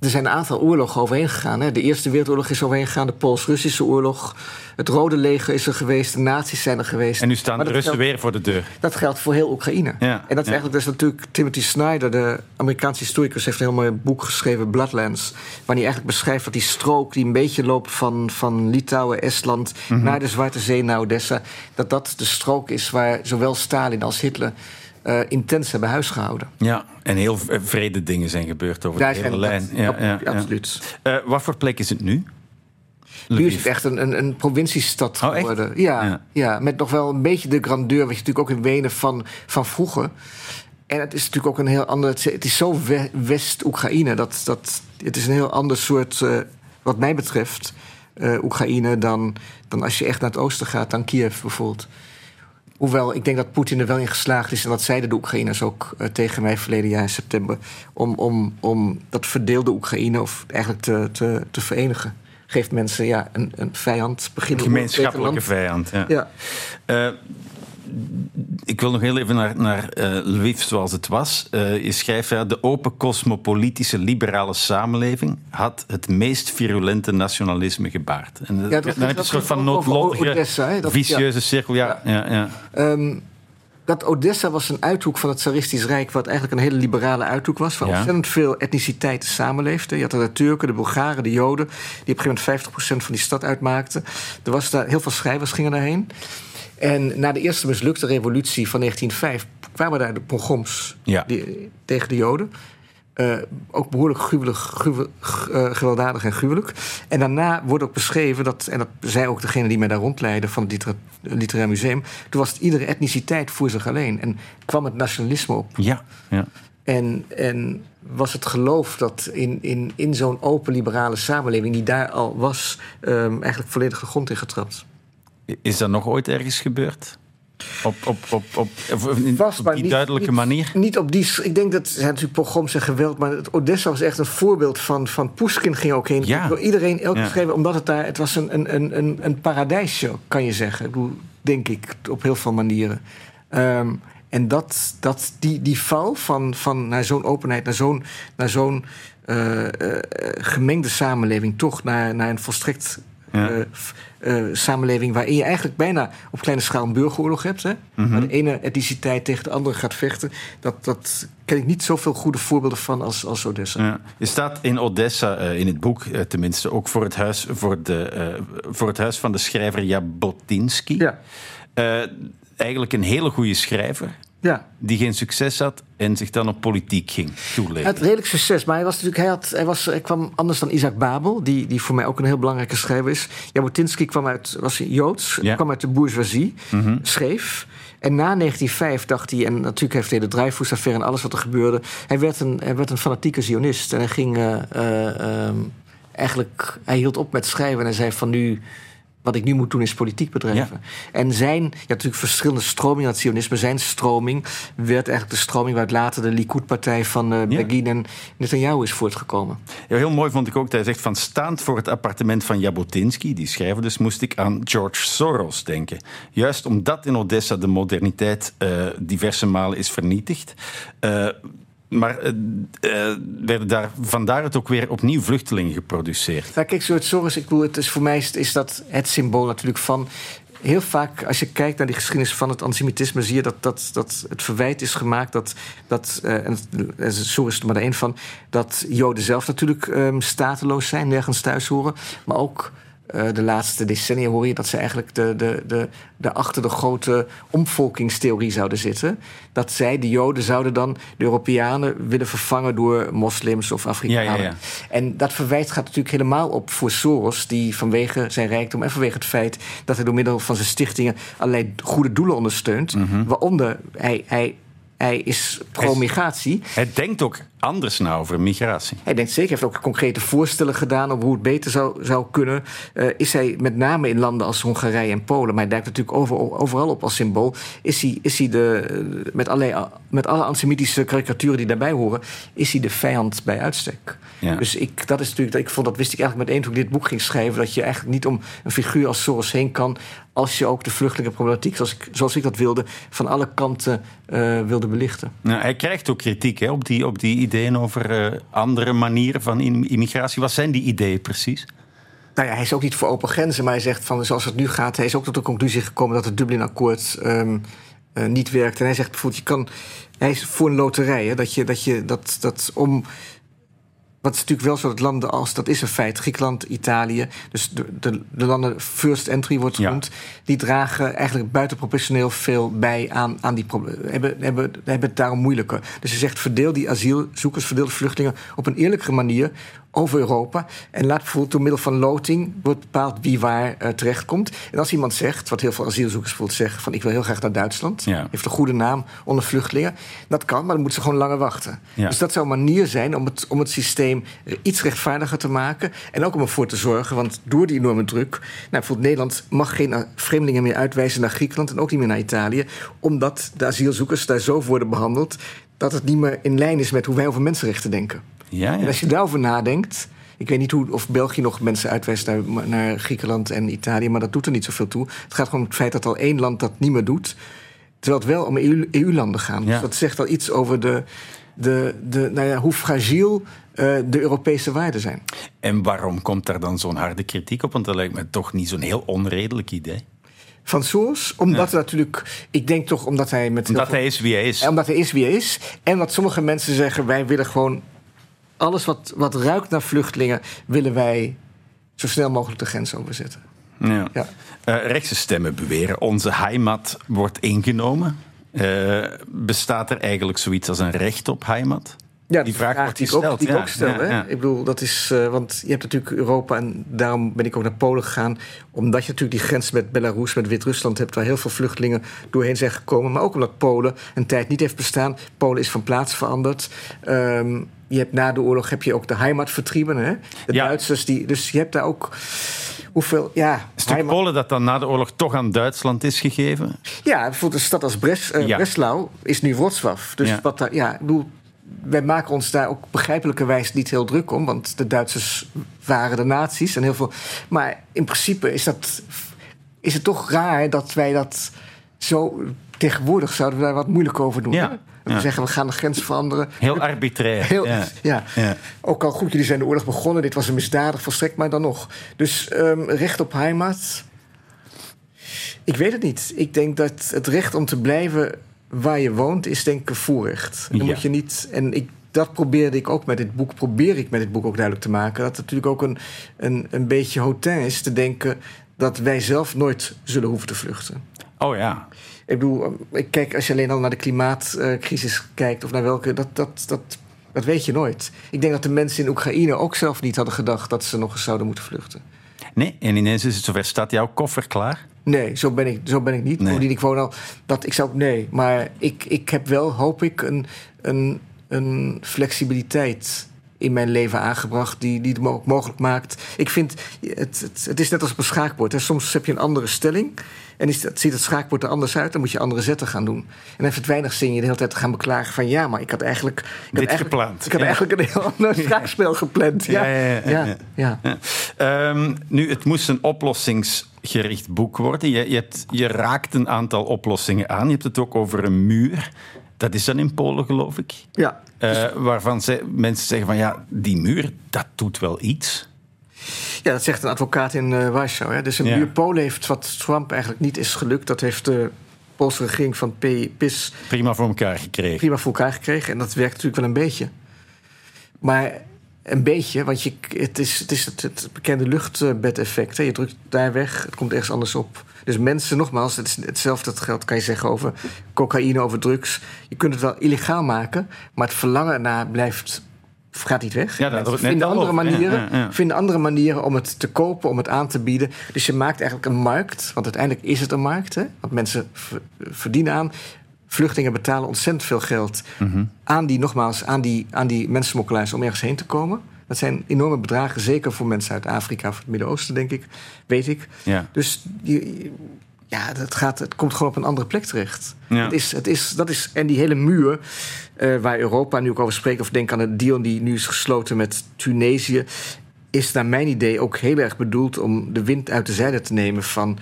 Er zijn een aantal oorlogen overheen gegaan. Hè. De Eerste Wereldoorlog is overheen gegaan, de Pools-Russische oorlog. Het Rode Leger is er geweest, de nazi's zijn er geweest. en nu staan de Russen geldt- weer voor de deur. Dat geldt voor heel Oekraïne. Ja, en dat is ja. eigenlijk dus natuurlijk Timothy Snyder, de Amerikaanse historicus, heeft een heel mooi boek geschreven, Bloodlands. Waar hij eigenlijk beschrijft dat die strook die een beetje loopt van, van Litouwen, Estland Mhm. naar de Zwarte Zee, naar Odessa, dat dat de strook is waar zowel Stalin als Hitler eh, intens hebben huisgehouden. Ja, en heel vrede dingen zijn gebeurd over Daar de hele lijn. dat- Ja, ja, ja. absoluut. Eh, wat voor plek is het nu? Nu is het echt een, een, een provinciestad Oh, geworden. Ja, Ja. ja. met nog wel een beetje de grandeur, wat je natuurlijk ook in Wenen van, van vroeger. En het is natuurlijk ook een heel ander. Het is- zo we- West-Oekraïne. Dat, dat, het is een heel ander soort, eh, wat mij betreft, Oekraïne dan, dan als je echt naar het oosten gaat, dan Kiev bijvoorbeeld. Hoewel ik denk dat Poetin er wel in geslaagd is, en dat zeiden de Oekraïners ook eh, tegen mij verleden jaar in september, om, om, om dat verdeelde Oekraïne of eigenlijk te, te, te verenigen. Geeft mensen ja, een, een vijand, beginnen Gemeenschappelijke vijand. Ja. Ja. Eh, ik wil nog heel even naar, naar uh, Lviv zoals het was. Uh, je schrijft, ja, de open cosmopolitische liberale samenleving had het meest virulente nationalisme gebaard. En ja, dat, dan heb je een soort van noodlottige, vicieuze cirkel. Ja, ja. ja, um, dat Odessa was een uithoek van het Tsaristisch Rijk, wat eigenlijk een hele liberale uithoek was, waar ontzettend veel etniciteiten samenleefden. Je had de Turken, de Bulgaren, de Joden, die op een gegeven moment 50% van die stad uitmaakten. Er was daar heel veel schrijvers gingen daarheen. En na de eerste mislukte revolutie van 1905 kwamen daar de pogroms die, tegen de Joden. Uh, ook behoorlijk gruwelig, gruwel, uh, gewelddadig en gruwelijk. En daarna wordt ook beschreven, dat, en dat zei ook degene die mij daar rondleidde van het Literair Museum. Toen was het iedere etniciteit voor zich alleen. En kwam het nationalisme op. Ja, ja. En, en was het geloof dat in, in, in zo'n open liberale samenleving, die daar al was, um, eigenlijk volledig de grond in getrapt. Is dat nog ooit ergens gebeurd? Op, op, op, op, op die duidelijke manier? Niet op die. Ik denk dat zijn natuurlijk pogroms en geweld, maar het Odessa was echt een voorbeeld van. van Pushkin ging ook heen. Ja. Iedereen elke ja. omdat het daar. Het was een, een, een, een paradijsje, kan je zeggen. Ik bedoel, denk ik, op heel veel manieren. Um, en dat, dat, die, die val van, van naar zo'n openheid, naar zo'n, naar zo'n uh, uh, gemengde samenleving, toch naar, naar een volstrekt ja. Uh, samenleving waarin je eigenlijk bijna op kleine schaal een burgeroorlog hebt. Hè? Mm Waar de ene etniciteit tegen de andere gaat vechten. Dat, dat ken ik niet zoveel goede voorbeelden van als, als Odessa. Ja. Je staat in Odessa, uh, in het boek tenminste, ook voor het huis, voor de, voor het huis van de schrijver Jabotinsky. Ja. eigenlijk een hele goede schrijver. Ja. Die geen succes had en zich dan op politiek ging toeleggen. Het redelijk succes, maar hij, was natuurlijk, hij, had, hij, was, hij kwam anders dan Isaac Babel, die, die voor mij ook een heel belangrijke schrijver is. Jabotinsky kwam uit, was Joods, ja. kwam uit de bourgeoisie, mm schreef. En na 1905 dacht hij, en natuurlijk heeft hij de Dreyfus-affaire en alles wat er gebeurde, hij werd een, hij werd een fanatieke zionist. En hij ging uh, uh, um, eigenlijk, hij hield op met schrijven en hij zei van nu wat ik nu moet doen is politiek bedrijven. En zijn, ja, natuurlijk verschillende stromingen aan het sionisme. Zijn stroming werd eigenlijk de stroming waaruit later de Likud-partij van uh, Begin ja. en Netanyahu is voortgekomen. Ja, heel mooi vond ik ook dat hij zegt van staand voor het appartement van Jabotinsky, die schrijver dus, moest ik aan George Soros denken. Juist omdat in Odessa de moderniteit uh, diverse malen is vernietigd. Uh, maar uh, werden daar, vandaar het ook weer opnieuw vluchtelingen geproduceerd. Ja, kijk, soort Soros, ik bedoel, het is, voor mij is, is dat het symbool natuurlijk van heel vaak, als je kijkt naar die geschiedenis van het antisemitisme, zie je dat, dat, dat het verwijt is gemaakt dat, dat uh, en zo is er maar één van, dat Joden zelf natuurlijk um, stateloos zijn, nergens thuis horen, maar ook uh, de laatste decennia hoor je dat ze eigenlijk de, de, de, de achter de grote omvolkingstheorie zouden zitten. Dat zij, de Joden, zouden dan de Europeanen willen vervangen door moslims of Afrikanen. Ja, ja, ja. En dat verwijt gaat natuurlijk helemaal op voor Soros, die vanwege zijn rijkdom en vanwege het feit dat hij door middel van zijn stichtingen allerlei goede doelen ondersteunt. Mm -hmm. Waaronder hij, hij hij is pro-migratie. Hij denkt ook anders nou over migratie. Hij denkt zeker, heeft ook concrete voorstellen gedaan over hoe het beter zou, zou kunnen. Uh, is hij met name in landen als Hongarije en Polen, maar hij duikt natuurlijk over, overal op als symbool. Is hij, is hij de, met, allerlei, met alle antisemitische karikaturen die daarbij horen, is hij de vijand bij uitstek. Ja. Dus ik, dat is natuurlijk, ik vond, dat wist ik eigenlijk meteen toen ik dit boek ging schrijven, dat je eigenlijk niet om een figuur als Soros heen kan als je ook de vluchtelingenproblematiek, zoals ik, zoals ik dat wilde, van alle kanten uh, wilde belichten. Nou, hij krijgt ook kritiek hè, op, die, op die ideeën over uh, andere manieren van immigratie. Wat zijn die ideeën precies? Nou ja, hij is ook niet voor open grenzen, maar hij zegt van zoals het nu gaat, hij is ook tot de conclusie gekomen dat het Dublin-akkoord um, uh, niet werkt. En hij zegt bijvoorbeeld, je kan, hij is voor een loterij, hè, dat je dat, je, dat, dat om wat is natuurlijk wel zo dat landen als, dat is een feit, Griekenland, Italië, dus de, de, de landen first entry wordt genoemd, die dragen eigenlijk buitenproportioneel veel bij aan, aan die problemen, hebben, hebben, hebben het daarom moeilijker. Dus je zegt, verdeel die asielzoekers, verdeel de vluchtelingen op een eerlijkere manier over Europa. En laat bijvoorbeeld door middel van loting wordt bepaald wie waar uh, terechtkomt. En als iemand zegt, wat heel veel asielzoekers bijvoorbeeld zeggen... van ik wil heel graag naar Duitsland, ja. heeft een goede naam onder vluchtelingen... dat kan, maar dan moeten ze gewoon langer wachten. Ja. Dus dat zou een manier zijn om het, om het systeem iets rechtvaardiger te maken... en ook om ervoor te zorgen, want door die enorme druk... Nou, bijvoorbeeld Nederland mag geen eh, vreemdelingen meer uitwijzen naar Griekenland... en ook niet meer naar Italië... omdat de asielzoekers daar zo worden behandeld... dat het niet meer in lijn is met hoe wij over mensenrechten denken. Ja, ja. En als je daarover nadenkt. Ik weet niet hoe, of België nog mensen uitwijst naar, naar, Griekenland en Italië, maar dat doet er niet zoveel toe. Het gaat gewoon om het feit dat al één land dat niet meer doet. Terwijl het wel om EU-landen gaat. Dus dat zegt al iets over de, de, de, nou ja, hoe fragiel uh, de Europese waarden zijn. En waarom komt daar dan zo'n harde kritiek op? Want dat lijkt me toch niet zo'n heel onredelijk idee. Van Soos, omdat ja. natuurlijk, ik denk toch omdat hij met. Omdat hij is wie hij is. Omdat hij is wie hij is. En dat sommige mensen zeggen: wij willen gewoon alles wat, wat ruikt naar vluchtelingen, willen wij zo snel mogelijk de grens overzetten. Ja. ja. Uh, rechtse stemmen beweren: onze heimat wordt ingenomen. Uh, bestaat er eigenlijk zoiets als een recht op heimat? Ja, die vraag, wordt die ik ook, die ik ook stel. hè? Ik bedoel, dat is, uh, want je hebt natuurlijk Europa en daarom ben ik ook naar Polen gegaan. Omdat je natuurlijk die grens met Belarus, met Wit-Rusland hebt, waar heel veel vluchtelingen doorheen zijn gekomen. Maar ook omdat Polen een tijd niet heeft bestaan. Polen is van plaats veranderd. Um, je hebt na de oorlog heb je ook de heimatvertrieben, hè? De ja. Duitsers, die, dus je hebt daar ook hoeveel. Ja, het Polen dat dan na de oorlog toch aan Duitsland is gegeven? Ja, bijvoorbeeld een stad als Bres, uh, ja. Breslau is nu Wrocław. Dus ja. wat daar, ja, ik bedoel, wij maken ons daar ook begrijpelijkerwijs niet heel druk om, want de Duitsers waren de nazi's en heel veel. Maar in principe is, dat, is het toch raar dat wij dat zo. Tegenwoordig zouden we daar wat moeilijk over doen. Ja. We zeggen, we gaan de grens veranderen. Heel arbitrair. Heel, ja. Ook al goed, jullie zijn de oorlog begonnen. Dit was een misdadig volstrekt, maar dan nog. Dus um, recht op heimat. Ik weet het niet. Ik denk dat het recht om te blijven waar je woont, is denk ik een voorrecht. Dan moet je niet. En ik, dat probeerde ik ook met dit boek, probeer ik met dit boek ook duidelijk te maken. Dat het natuurlijk ook een, een, een beetje hotel is te denken dat wij zelf nooit zullen hoeven te vluchten. Oh ja. Ik bedoel, ik kijk, als je alleen al naar de klimaatcrisis kijkt of naar welke, dat, dat, dat, dat weet je nooit. Ik denk dat de mensen in Oekraïne ook zelf niet hadden gedacht dat ze nog eens zouden moeten vluchten. Nee, en ineens is het zover. Staat jouw koffer klaar? Nee, zo ben ik, zo ben ik niet. Nee. Ik woon al, dat, ik zou, nee, maar ik, ik heb wel, hoop ik, een, een, een flexibiliteit in mijn leven aangebracht die, die het mogelijk maakt. Ik vind, het, het, het is net als op een schaakbord. Hè. Soms heb je een andere stelling en is, het, ziet het schaakbord er anders uit, dan moet je andere zetten gaan doen. En dan heeft het weinig zin je de hele tijd te gaan beklagen van ja, maar ik had eigenlijk... Ik had Dit eigenlijk, gepland. Ik had eigenlijk een heel ander schaakspel gepland. Ja, ja, ja. ja, ja. Um, nu, het moest een oplossingsgericht boek worden. Je, je, hebt, je raakt een aantal oplossingen aan. Je hebt het ook over een muur. Dat is dan in Polen, geloof ik. Ja. Uh, waarvan ze, mensen zeggen van ja, die muur, dat doet wel iets. Ja, dat zegt een advocaat in uh, Warschau. Hè. Dus een ja. muur Polen heeft wat Trump eigenlijk niet is gelukt. Dat heeft de Poolse regering van PIS... Prima voor elkaar gekregen. Prima voor elkaar gekregen. En dat werkt natuurlijk wel een beetje. Maar een beetje, want je, het is het, is het, het bekende luchtbedeffect. Hè. Je drukt daar weg, het komt ergens anders op. Dus mensen, nogmaals, het is hetzelfde geld kan je zeggen over cocaïne, over drugs. Je kunt het wel illegaal maken, maar het verlangen naar blijft gaat niet weg. Ja, dat vinden, andere manieren, ja, ja, vinden andere manieren om het te kopen, om het aan te bieden. Dus je maakt eigenlijk een markt, want uiteindelijk is het een markt. Hè? Want mensen verdienen aan. Vluchtelingen betalen ontzettend veel geld mm -hmm. aan die, nogmaals, aan die, aan die mensensmokkelaars om ergens heen te komen. Dat zijn enorme bedragen, zeker voor mensen uit Afrika of het Midden-Oosten, denk ik, weet ik. Ja. Dus je, ja, dat gaat, het komt gewoon op een andere plek terecht. Ja. Het is, het is, dat is, en die hele muur uh, waar Europa nu ook over spreekt, of denk aan de deal die nu is gesloten met Tunesië, is naar mijn idee ook heel erg bedoeld om de wind uit de zijde te nemen van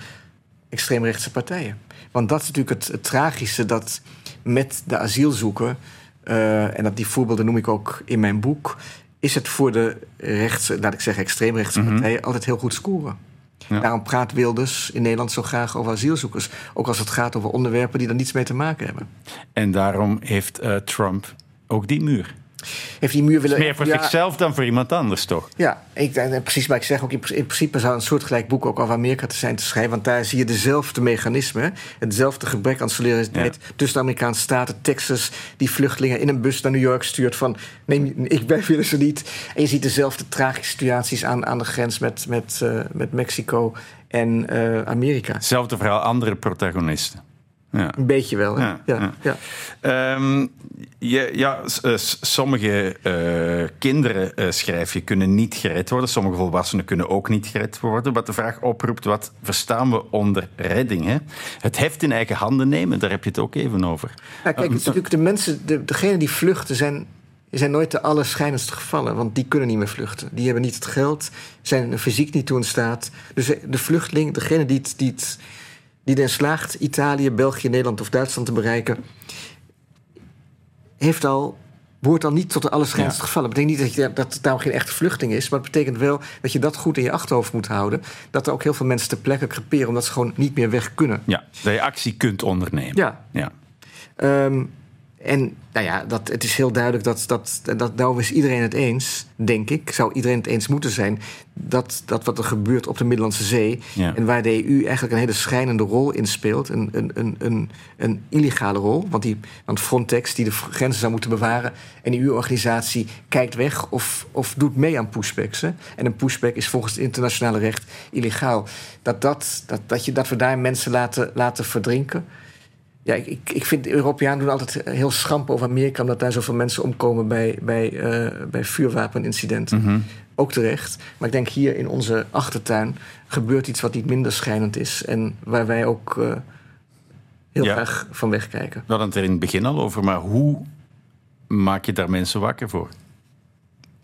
extreemrechtse partijen. Want dat is natuurlijk het, het tragische dat met de asielzoeker, uh, en dat die voorbeelden noem ik ook in mijn boek, is het voor de rechtse, laat ik zeggen, extreemrechtse mm -hmm. partijen altijd heel goed scoren. Ja. Daarom praat Wilders in Nederland zo graag over asielzoekers. Ook als het gaat over onderwerpen die er niets mee te maken hebben. En daarom heeft uh, Trump ook die muur. Heeft die muur willen. meer voor ja, zichzelf dan voor iemand anders, toch? Ja, ik, precies. Maar ik zeg ook, in principe zou een soortgelijk boek ook over Amerika te zijn te schrijven. Want daar zie je dezelfde mechanismen. Hetzelfde gebrek aan solidariteit ja. tussen de Amerikaanse staten. Texas, die vluchtelingen in een bus naar New York stuurt van... neem, ik, wij willen ze niet. En je ziet dezelfde tragische situaties aan, aan de grens met, met, uh, met Mexico en uh, Amerika. Hetzelfde verhaal, andere protagonisten. Ja. Een beetje wel. Ja, ja, ja. ja. Um, je, ja sommige uh, kinderen, uh, schrijf je, kunnen niet gered worden. Sommige volwassenen kunnen ook niet gered worden. Wat de vraag oproept, wat verstaan we onder redding? Hè? Het heft in eigen handen nemen, daar heb je het ook even over. Ja, kijk, het is natuurlijk de mensen, de, degenen die vluchten zijn zijn nooit de allerschijnendste gevallen, want die kunnen niet meer vluchten. Die hebben niet het geld, zijn er fysiek niet toe in staat. Dus de vluchteling, degene die het, die het die erin slaagt Italië, België, Nederland of Duitsland te bereiken, heeft al behoort dan niet tot de allerschijnste gevallen. Dat betekent niet dat, je, dat het nou geen echte vluchting is. Maar het betekent wel dat je dat goed in je achterhoofd moet houden. Dat er ook heel veel mensen ter plekke creperen... omdat ze gewoon niet meer weg kunnen. Ja, dat je actie kunt ondernemen. Ja. ja. Ehm, en nou ja, dat, het is heel duidelijk dat, dat, dat nou is iedereen het eens, denk ik. Zou iedereen het eens moeten zijn. Dat, dat wat er gebeurt op de Middellandse Zee. En waar de EU eigenlijk een hele schrijnende rol in speelt. Een, een, een, een, een illegale rol. Want, die, want Frontex, die de grenzen zou moeten bewaren. En die EU-organisatie kijkt weg of, of doet mee aan pushbacks. Hè? En een pushback is volgens het internationale recht illegaal. Dat, dat, dat, dat, je, dat we daar mensen laten, laten verdrinken. Ja, ik, ik vind de Europeanen doen altijd heel schamp over Amerika... omdat daar zoveel mensen omkomen bij, bij, uh, bij vuurwapenincidenten. Mhm. Ook terecht. Maar ik denk hier in onze achtertuin gebeurt iets wat niet minder schijnend is... en waar wij ook uh, heel ja. graag van wegkijken. We hadden het er in het begin al over, maar hoe maak je daar mensen wakker voor?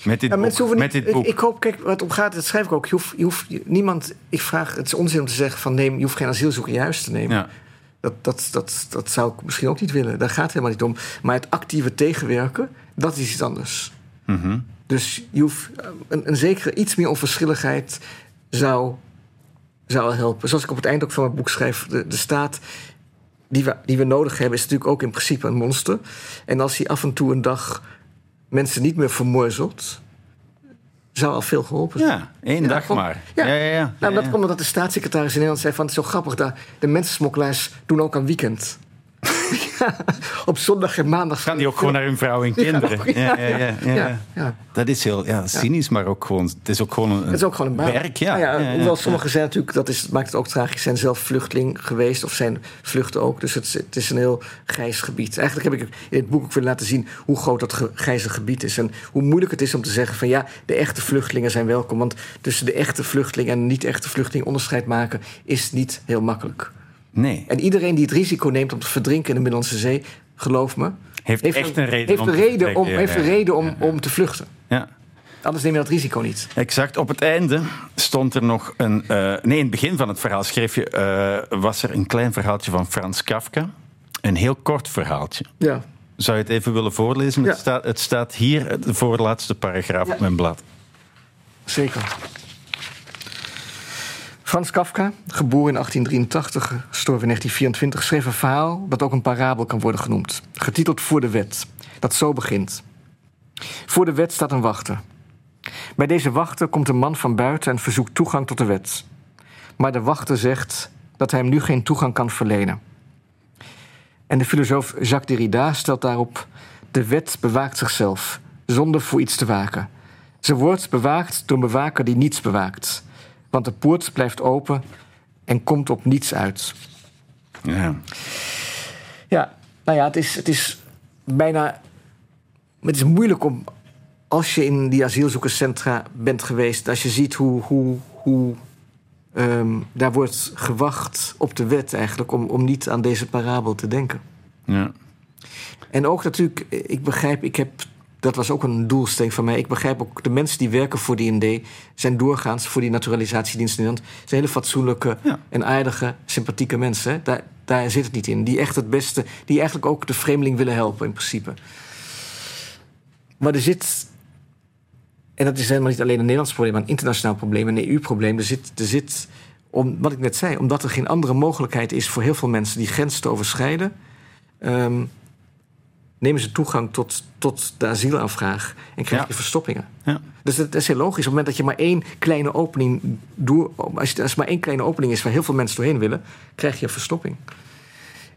Met dit, ja, boek, met dit boek. Ik, ik, hoop, kijk, wat om gaat, dat schrijf ik ook. Je hoeft, je hoeft, niemand, ik vraag, het is onzin om te zeggen van neem, je hoeft geen asielzoeker juist te nemen. Ja. Dat, dat, dat, dat zou ik misschien ook niet willen. Daar gaat het helemaal niet om. Maar het actieve tegenwerken, dat is iets anders. Mhm. Dus je hoeft, een, een zekere iets meer onverschilligheid zou, zou helpen. Zoals ik op het eind ook van mijn boek schrijf, de, de staat die we, die we nodig hebben, is natuurlijk ook in principe een monster. En als hij af en toe een dag mensen niet meer vermorzelt, zou al veel geholpen zijn. Ja, één dag maar. Ja, ja, ja. ja. Nou, dat komt omdat de staatssecretaris in Nederland zei van... het is zo grappig, dat de mensensmokkelaars doen ook aan weekend. op zondag en maandag. Gaan die ook gewoon naar hun vrouw en kinderen? Ja, ja, ja, ja, Dat is heel ja, cynisch, maar ook gewoon. Het is ook gewoon een, het is ook gewoon een baan. werk. Ja. Nou ja, hoewel sommigen zijn natuurlijk, dat is, maakt het ook tragisch, zijn zelf vluchteling geweest of zijn vluchten ook. Dus het, het is een heel grijs gebied. Eigenlijk heb ik in het boek ook willen laten zien hoe groot dat grijze gebied is. En hoe moeilijk het is om te zeggen van ja, de echte vluchtelingen zijn welkom. Want tussen de echte vluchteling en niet-echte vluchteling onderscheid maken is niet heel makkelijk. Nee. En iedereen die het risico neemt om te verdrinken in de Middellandse Zee, geloof me, heeft, echt een, reden, heeft om, een reden om, heeft een reden om, om te vluchten. Ja. Anders neem je dat risico niet. Exact. Op het einde stond er nog een. Uh, nee, in het begin van het verhaal schreef je. Uh, was er een klein verhaaltje van Frans Kafka. Een heel kort verhaaltje. Ja. Zou je het even willen voorlezen? Ja. Het, staat, het staat hier, de voorlaatste paragraaf ja. op mijn blad. Zeker. Frans Kafka, geboren in 1883, gestorven in 1924, schreef een verhaal dat ook een parabel kan worden genoemd. Getiteld Voor de Wet, dat zo begint. Voor de wet staat een wachter. Bij deze wachter komt een man van buiten en verzoekt toegang tot de wet. Maar de wachter zegt dat hij hem nu geen toegang kan verlenen. En de filosoof Jacques Derrida stelt daarop: De wet bewaakt zichzelf, zonder voor iets te waken. Ze wordt bewaakt door een bewaker die niets bewaakt. Want de poort blijft open en komt op niets uit. Ja. Ja, nou ja, het is, het is bijna. Het is moeilijk om. Als je in die asielzoekerscentra bent geweest, als je ziet hoe, hoe, hoe um, daar wordt gewacht op de wet eigenlijk om, om niet aan deze parabel te denken. Ja. En ook natuurlijk, ik begrijp, ik heb dat was ook een doelstelling van mij. Ik begrijp ook, de mensen die werken voor die ND... zijn doorgaans voor die naturalisatiedienst in Nederland... zijn hele fatsoenlijke en aardige, sympathieke mensen. Daar, daar zit het niet in. Die echt het beste... die eigenlijk ook de vreemdeling willen helpen, in principe. Maar er zit... En dat is helemaal niet alleen een Nederlands probleem... maar een internationaal probleem, een EU-probleem. Er zit... Er zit om, wat ik net zei, omdat er geen andere mogelijkheid is voor heel veel mensen die grenzen te overschrijden... Um, nemen ze toegang tot, tot de asielaanvraag en krijg je verstoppingen. Ja. Dus dat, is heel logisch. Op het moment dat je maar één kleine opening door, als, er maar één kleine opening is waar heel veel mensen doorheen willen, krijg je een verstopping.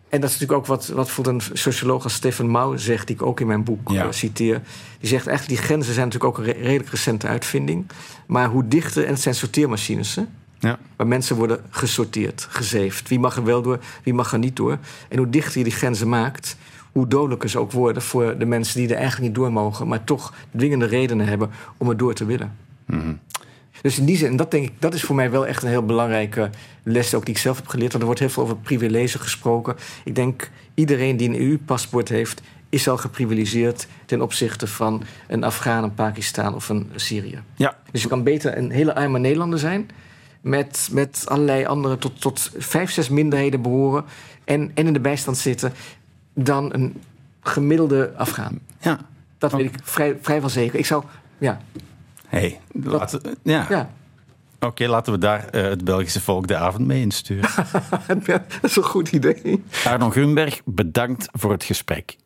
En dat is natuurlijk ook wat, wat een socioloog als Stefan Mau zegt, die ik ook in mijn boek ja. uh, citeer. Die zegt eigenlijk, die grenzen zijn natuurlijk ook een redelijk recente uitvinding. Maar hoe dichter, en het zijn sorteermachines, hè? Ja. Waar mensen worden gesorteerd, gezeefd. Wie mag er wel door, wie mag er niet door. En hoe dichter je die grenzen maakt, hoe dodelijker ze ook worden voor de mensen die er eigenlijk niet door mogen, maar toch dwingende redenen hebben om er door te willen. Mhm. Dus in die zin, dat denk ik, dat is voor mij wel echt een heel belangrijke les ook die ik zelf heb geleerd. Want er wordt heel veel over privilege gesproken. Ik denk, iedereen die een EU-paspoort heeft, is al geprivilegeerd ten opzichte van een Afghaan, een Pakistan of een Syrië. Ja. Dus je kan beter een hele arme Nederlander zijn met, met allerlei andere tot, tot vijf, zes minderheden behoren en, en in de bijstand zitten dan een gemiddelde Afghaan. Ja. Dat weet ik vrij, vrijwel zeker. Ik zou, ja. Hey, laten, ja. ja. Oké, laten we daar uh, het Belgische volk de avond mee insturen. dat is een goed idee. Arno Grunberg, bedankt voor het gesprek.